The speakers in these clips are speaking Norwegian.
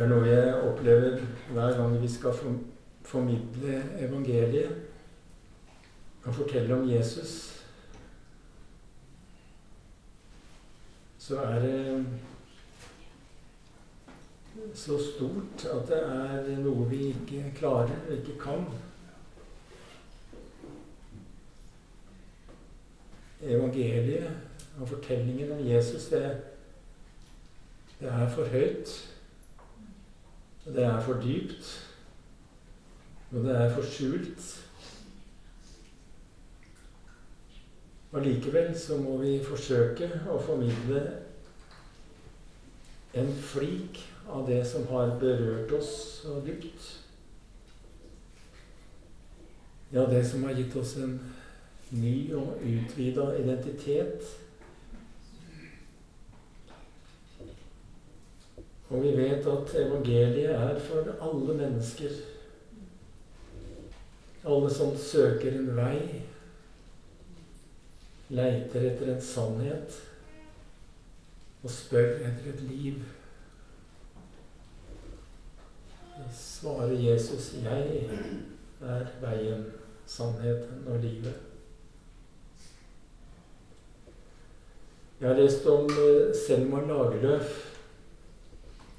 Det er noe jeg opplever hver gang vi skal formidle evangeliet og fortelle om Jesus. Så er det så stort at det er noe vi ikke klarer, ikke kan. Evangeliet og fortellingen om Jesus, det, det er for høyt. Det er for dypt. Og det er for skjult. Og likevel så må vi forsøke å formidle en flik av det som har berørt oss så dypt. Ja, det som har gitt oss en ny og utvida identitet. Og vi vet at evangeliet er for alle mennesker. Alle som søker en vei, leiter etter en sannhet og spør etter et liv. svarer Jesus 'Jeg er veien, sannheten og livet'. Jeg har lest om eh, Selma Lagerlöf.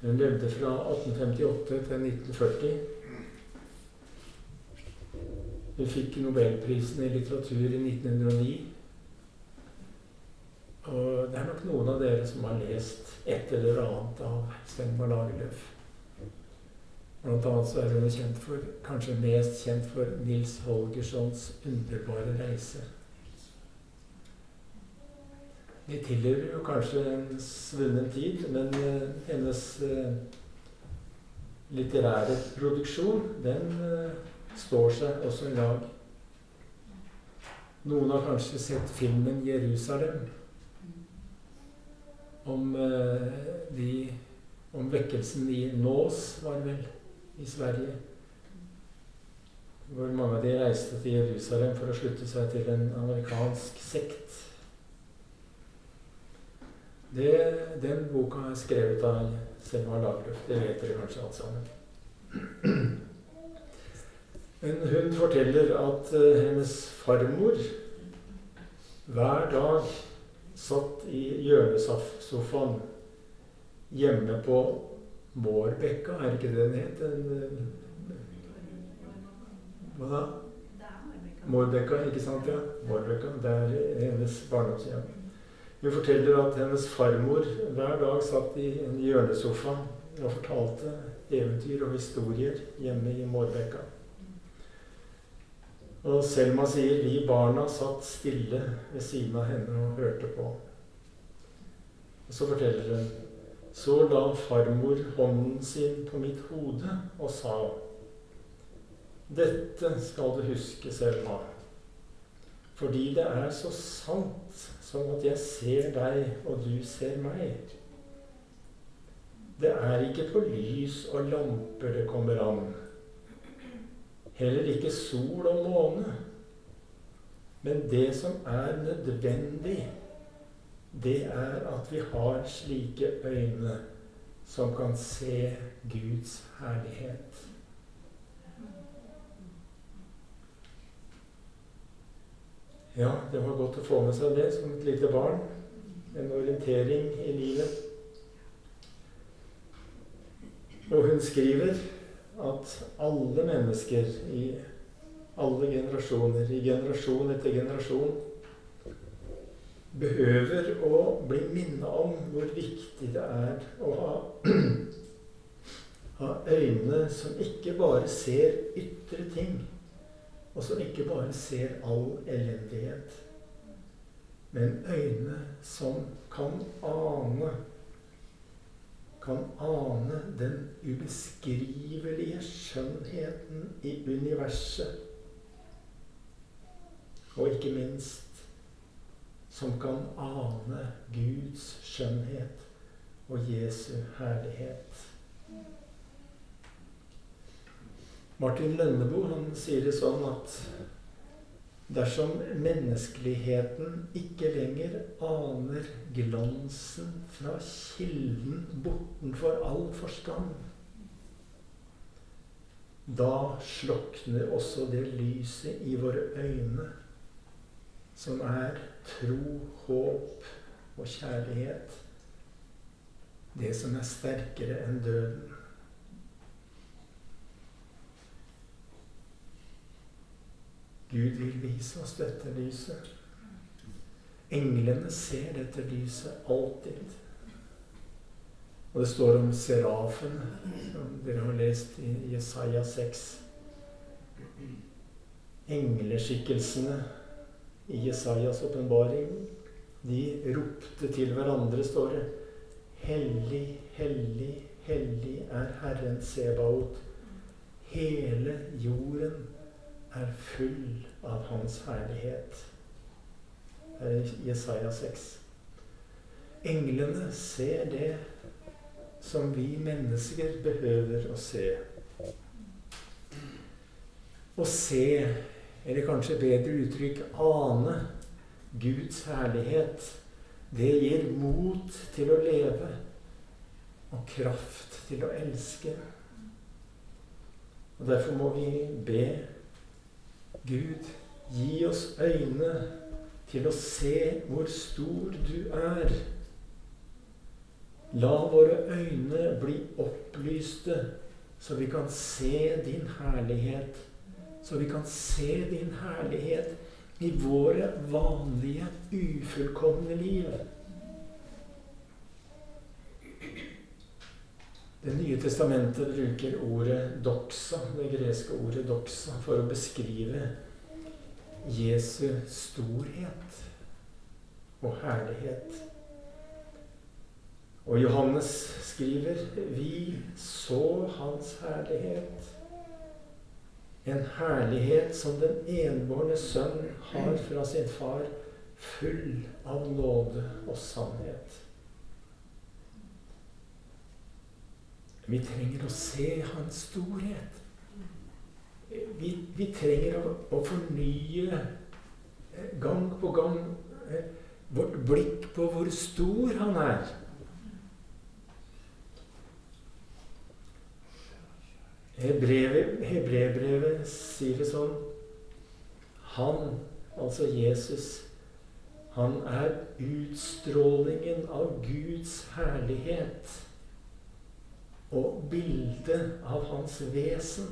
Hun levde fra 1858 til 1940. Hun fikk Nobelprisen i litteratur i 1909. Og det er nok noen av dere som har lest et eller annet av Selma Lagerlöf. Blant annet så er hun kjent for, kanskje mest kjent for Nils Holgerssons 'Underbare reise'. De tilhører jo kanskje en svunnen tid, men uh, hennes uh, litterære produksjon, den uh, står seg også i dag. Noen har kanskje sett filmen 'Jerusalem' om, de, om vekkelsen i Nås, var det vel i Sverige. Hvor mange av de reiste til Jerusalem for å slutte seg til en amerikansk sekt. Det, den boka er skrevet av Selma Lagerlöf. Det vet dere kanskje alt sammen. Men hun forteller at uh, hennes farmor hver dag satt i hjørnesofaen hjemme på Mårbekka, er ikke det den het? En, hva da? Mårbekka, ikke sant? ja? Mårbekka, Det er hennes barndomshjem. Hun forteller at hennes farmor hver dag satt i en hjørnesofa og fortalte eventyr og historier hjemme i Mårbekka. Og Selma sier vi barna satt stille ved siden av henne og hørte på. Og så forteller hun så la farmor hånden sin på mitt hode og sa Dette skal du huske, Selma, fordi det er så sant som at jeg ser deg, og du ser meg. Det er ikke på lys og lamper det kommer an. Heller ikke sol og måne. Men det som er nødvendig det er at vi har slike øyne som kan se Guds herlighet. Ja, det var godt å få med seg det som et lite barn. En orientering i livet. Og hun skriver at alle mennesker i alle generasjoner, i generasjon etter generasjon, behøver å bli minnet om hvor viktig det er å ha, ha øyne som ikke bare ser ytre ting, og som ikke bare ser all elendighet, men øyne som kan ane kan ane den ubeskrivelige skjønnheten i universet. Og ikke minst som kan ane Guds skjønnhet og Jesu herlighet. Martin Lønneboe han sier det sånn at dersom menneskeligheten ikke lenger aner glansen fra kilden bortenfor all forstand, da slokner også det lyset i våre øyne som er tro, håp og kjærlighet. Det som er sterkere enn døden. Gud vil vise oss dette lyset. Englene ser dette lyset alltid. Og det står om serafen, som dere har lest i Jesaja 6. Engleskikkelsene i Jesajas åpenbaring, de ropte til hverandre, står det. Hellig, hellig, hellig er Herren Sebaot. Hele jorden er full av Hans herlighet. Det er Jesaja 6. Englene ser det som vi mennesker behøver å se. Å se, eller kanskje bedre uttrykk ane, Guds herlighet, det gir mot til å leve og kraft til å elske. Og Derfor må vi be Gud, gi oss øyne til å se hvor stor du er. La våre øyne bli opplyste, så vi kan se din herlighet. Så vi kan se din herlighet i våre vanlige, ufullkomne liv. Det nye testamentet bruker ordet 'doxa', det greske ordet 'doxa', for å beskrive Jesu storhet og herlighet. Og Johannes skriver 'Vi så Hans herlighet'. En herlighet som den enbårne sønn har fra sin far, full av nåde og sannhet. Vi trenger å se Hans storhet. Vi, vi trenger å, å, fornye eh, gang på gang eh, vårt blikk på hvor stor Han er. Hebreerbrevet sier det sånn Han, altså Jesus, han er utstrålingen av Guds herlighet og bildet av hans vesen.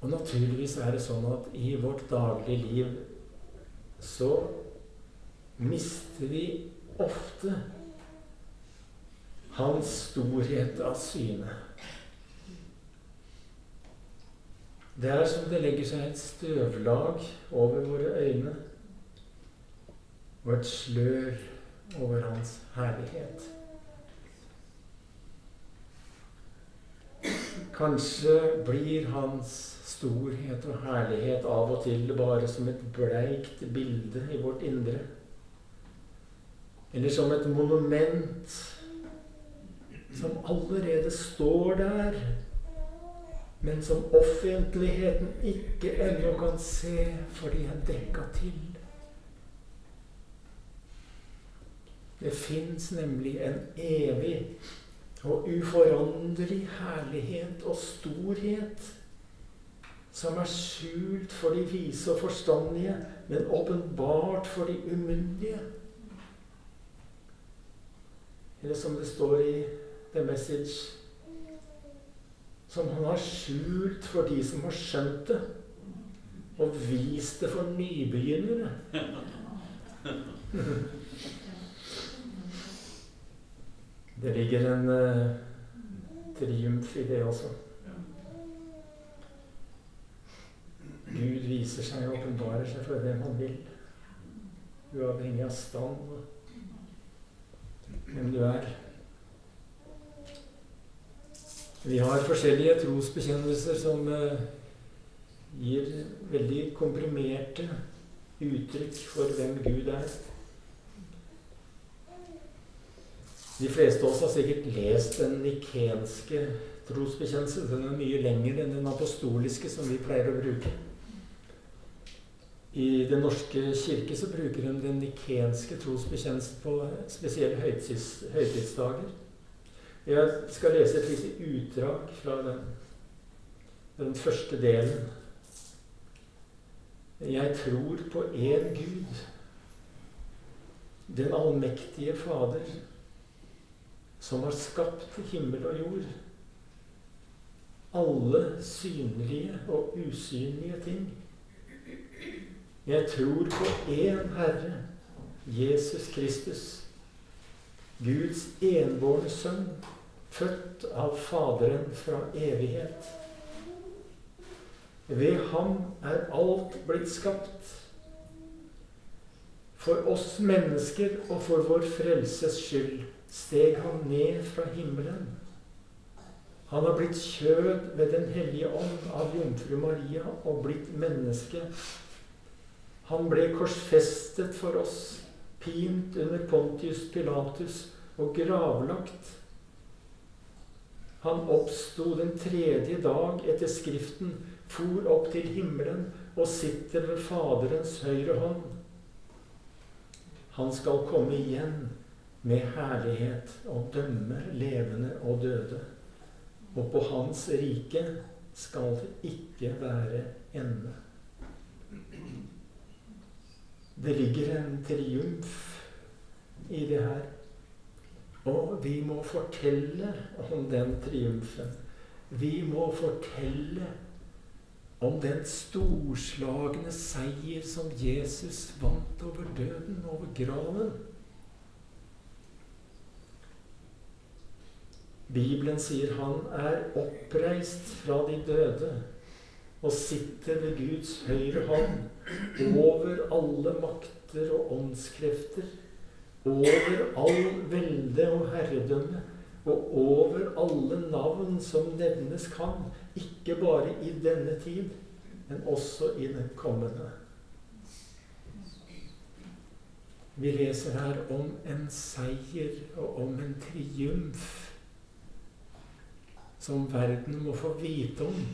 Og naturligvis er det sånn at i vårt daglige liv så mister vi ofte hans storhet av syne. Det er som det legger seg et støvlag over våre øyne og et slør over hans herlighet. Kanskje blir hans storhet og herlighet av og til bare som et bleikt bilde i vårt indre. Eller som et monument som allerede står der, men som offentligheten ikke ennå kan se, fordi er dekka til. Det fins nemlig en evig og uforanderlig herlighet og storhet som er skjult for de vise og forstandige, men åpenbart for de umyndige. Eller som det står i The Message Som han har skjult for de som har skjønt det, og vist det for nybegynnere. Det ligger en uh, triumf i det også. Gud viser seg og åpenbarer seg for hvem han vil. Uavhengig av stand og hvem du er. Vi har forskjellige trosbekjennelser som uh, gir veldig komprimerte uttrykk for hvem Gud er. De fleste av oss har sikkert lest den nikenske trosbekjennelse. Den er mye lengre enn den apostoliske som vi pleier å bruke. I Den norske kirke så bruker de den nikenske trosbekjennelsen på spesielle høytidsdager. Jeg skal lese et lite utdrag fra den, den første delen. Jeg tror på én Gud, den allmektige Fader, som har skapt himmel og jord. Alle synlige og usynlige ting. Jeg tror på én Herre, Jesus Kristus, Guds enbårne sønn, født av Faderen fra evighet. Ved ham er alt blitt skapt. For oss mennesker og for vår frelses skyld steg han ned fra himmelen. Han har blitt kjød ved Den hellige ånd av jomfru Maria og blitt menneske. Han ble korsfestet for oss, pint under Pontius Pilatus og gravlagt. Han oppsto den tredje dag etter Skriften for opp til himmelen og sitter ved Faderens høyre hånd. Han skal komme igjen med herlighet og dømme levende og døde. Og på hans rike skal det ikke være ende. Det ligger en triumf i det her. Og vi må fortelle om den triumfen. Vi må fortelle om den storslagne seier som Jesus vant over døden, over graven. Bibelen sier han er oppreist fra de døde og sitter ved Guds høyre hånd over alle makter og åndskrefter, over all velde og herredømme og over alle navn som nevnes kan, ikke bare i denne tid, men også i den kommende. Vi leser her om en seier og om en triumf som verden må få vite om.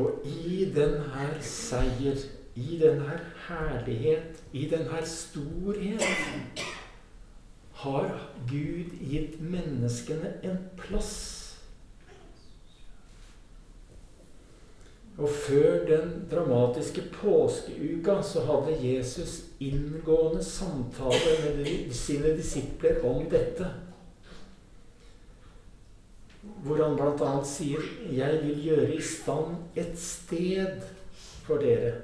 Og i denne seier, i denne herlighet, i denne storhet har Gud gitt menneskene en plass. Og før den dramatiske påskeuka så hadde Jesus inngående samtaler med sine disipler om dette. Hvor han bl.a. sier 'Jeg vil gjøre i stand et sted for dere'.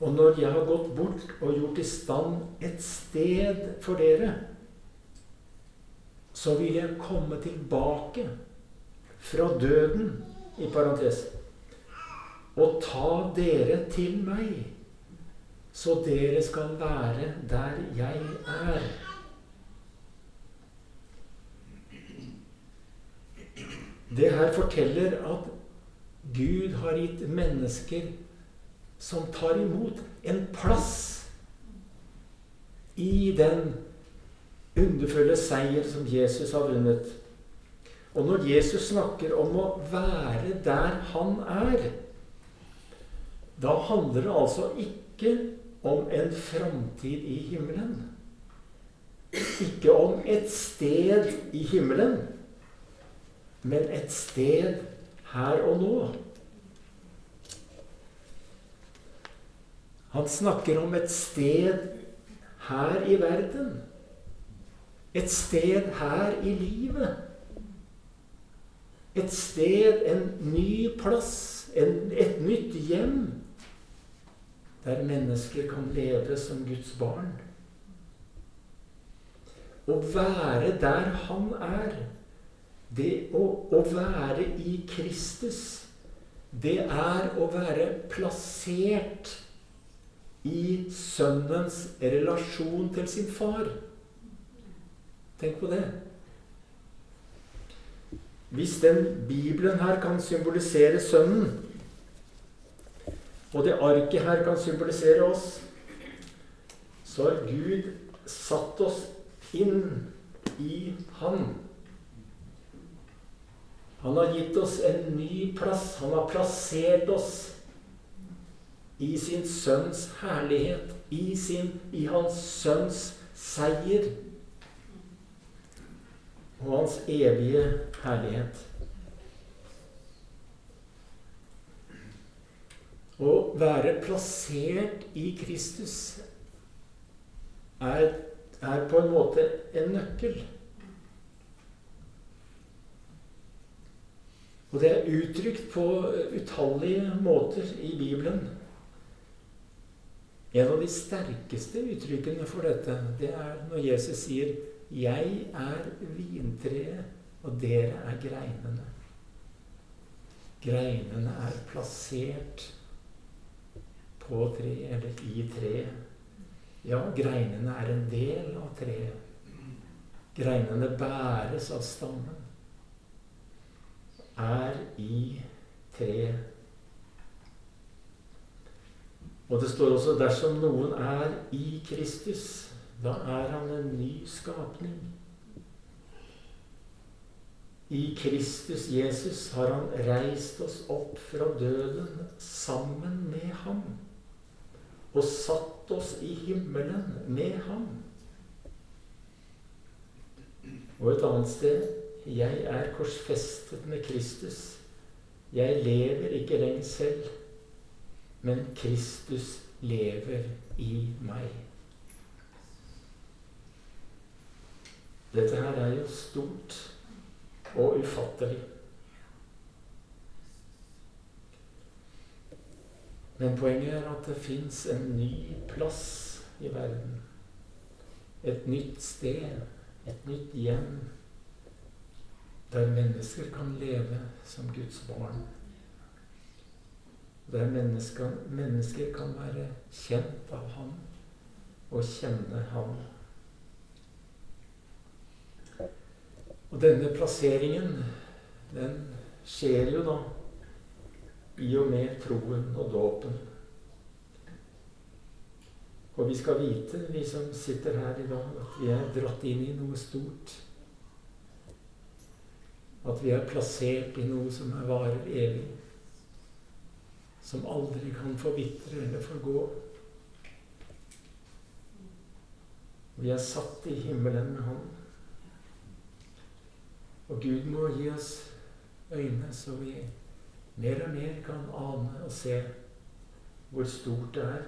Og når jeg har gått bort og gjort i stand et sted for dere, så vil jeg komme tilbake fra døden, i parentes, og ta dere til meg, så dere skal være der jeg er. Det her forteller at Gud har gitt mennesker som tar imot en plass i den underfulle seier som Jesus har vunnet. Og når Jesus snakker om å være der han er, da handler det altså ikke om en framtid i himmelen. Ikke om et sted i himmelen, men et sted her og nå. Han snakker om et sted her i verden. Et sted her i livet. Et sted, en ny plass, en, et nytt hjem. Der mennesker kan leve som Guds barn. Å være der han er, det å, å være i Kristus, det er å være plassert i sønnens relasjon til sin far. Tenk på det. Hvis den Bibelen her kan symbolisere Sønnen, og det arket her kan symbolisere oss, så har Gud satt oss inn i Han. Han har gitt oss en ny plass. Han har plassert oss i sin sønns herlighet, i, sin, i hans sønns seier. og hans evige herlighet. Å være plassert i Kristus er, er på en måte en nøkkel. Og det er uttrykt på utallige måter i Bibelen. En av de sterkeste uttrykkene for dette, det er når Jesus sier 'Jeg er vintreet, og dere er greinene'. Greinene er plassert på treet, eller i treet. Ja, greinene er en del av treet. Greinene bæres av stammen. Er i treet. Og det står også 'dersom noen er i Kristus', da er han en ny skapning. I Kristus Jesus har han reist oss opp fra døden sammen med ham og satt oss i himmelen med ham. Og et annet sted Jeg er korsfestet med Kristus. Jeg lever ikke lenger selv, men Kristus lever i meg. Dette her er jo stort og ufattelig. Men poenget er at det fins en ny plass i verden. Et nytt sted, et nytt hjem, der mennesker kan leve som Guds barn. Der mennesker, mennesker kan være kjent av Ham og kjenne Ham. Og denne plasseringen, den skjer jo da i og med troen og dåpen. Og vi skal vite, vi som sitter her i dag, at vi er dratt inn i noe stort. At vi er plassert i noe som er varer evig. Som aldri kan forvitre eller forgå. Vi er satt i himmelen med Han. Og Gud må gi oss øyne så vi mer og mer kan ane og se hvor stort det er,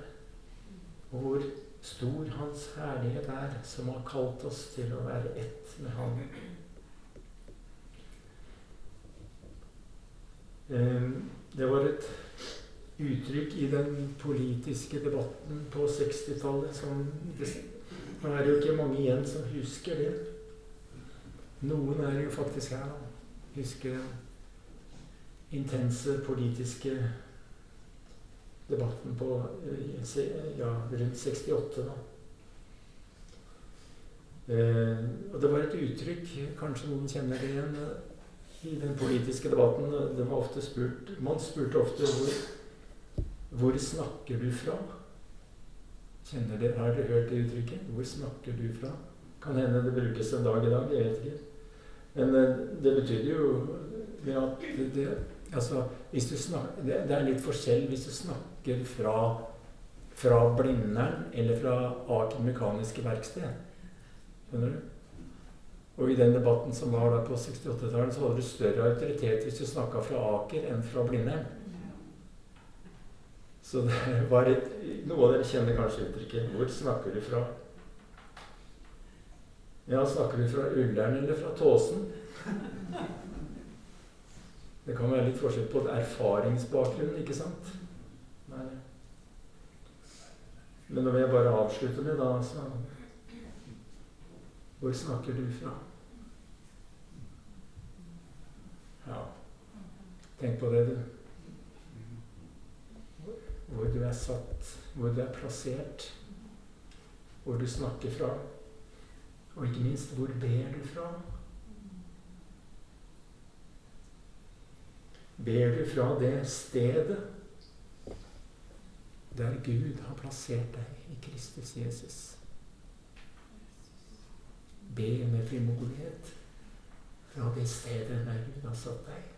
og hvor stor Hans herlighet er, som har kalt oss til å være ett med Han. Det var et uttrykk i den politiske debatten på 60-tallet som Nå er det jo ikke mange igjen som husker det. Noen er jo faktisk her, og Husker den intense politiske debatten på eh, ja, rundt 68. da. Eh, og det var et uttrykk, kanskje noen kjenner det igjen, i den politiske debatten. Det var ofte spurt, Man spurte ofte hvor, hvor snakker du fra? Kjenner dere, Har dere hørt det uttrykket? Hvor snakker du fra? Kan hende det brukes en dag i dag, jeg vet ikke. Men eh, det betydde jo at det, det Altså, snakker, det er litt forskjell hvis du snakker fra, fra Blindern eller fra Aker Mekaniske Verksted. Skjønner du? Og i den debatten som var da på 68-tallet, så hadde du større autoritet hvis du snakka fra Aker enn fra Blindern. Så det var et, Noe av dere kjenner kanskje uttrykket 'Hvor snakker du fra?' Ja, snakker du fra Ullern eller fra Tåsen? Det kan være litt forskjell på erfaringsbakgrunn, ikke sant? Nei. Men nå vil jeg bare avslutte med, da så Hvor snakker du fra? Ja, tenk på det, du. Hvor du er satt, hvor du er plassert, hvor du snakker fra. Og ikke minst, hvor ber du fra? ber du fra det stedet der Gud har plassert deg i Kristus Jesus. Be med frimodighet fra det stedet der Gud har satt deg.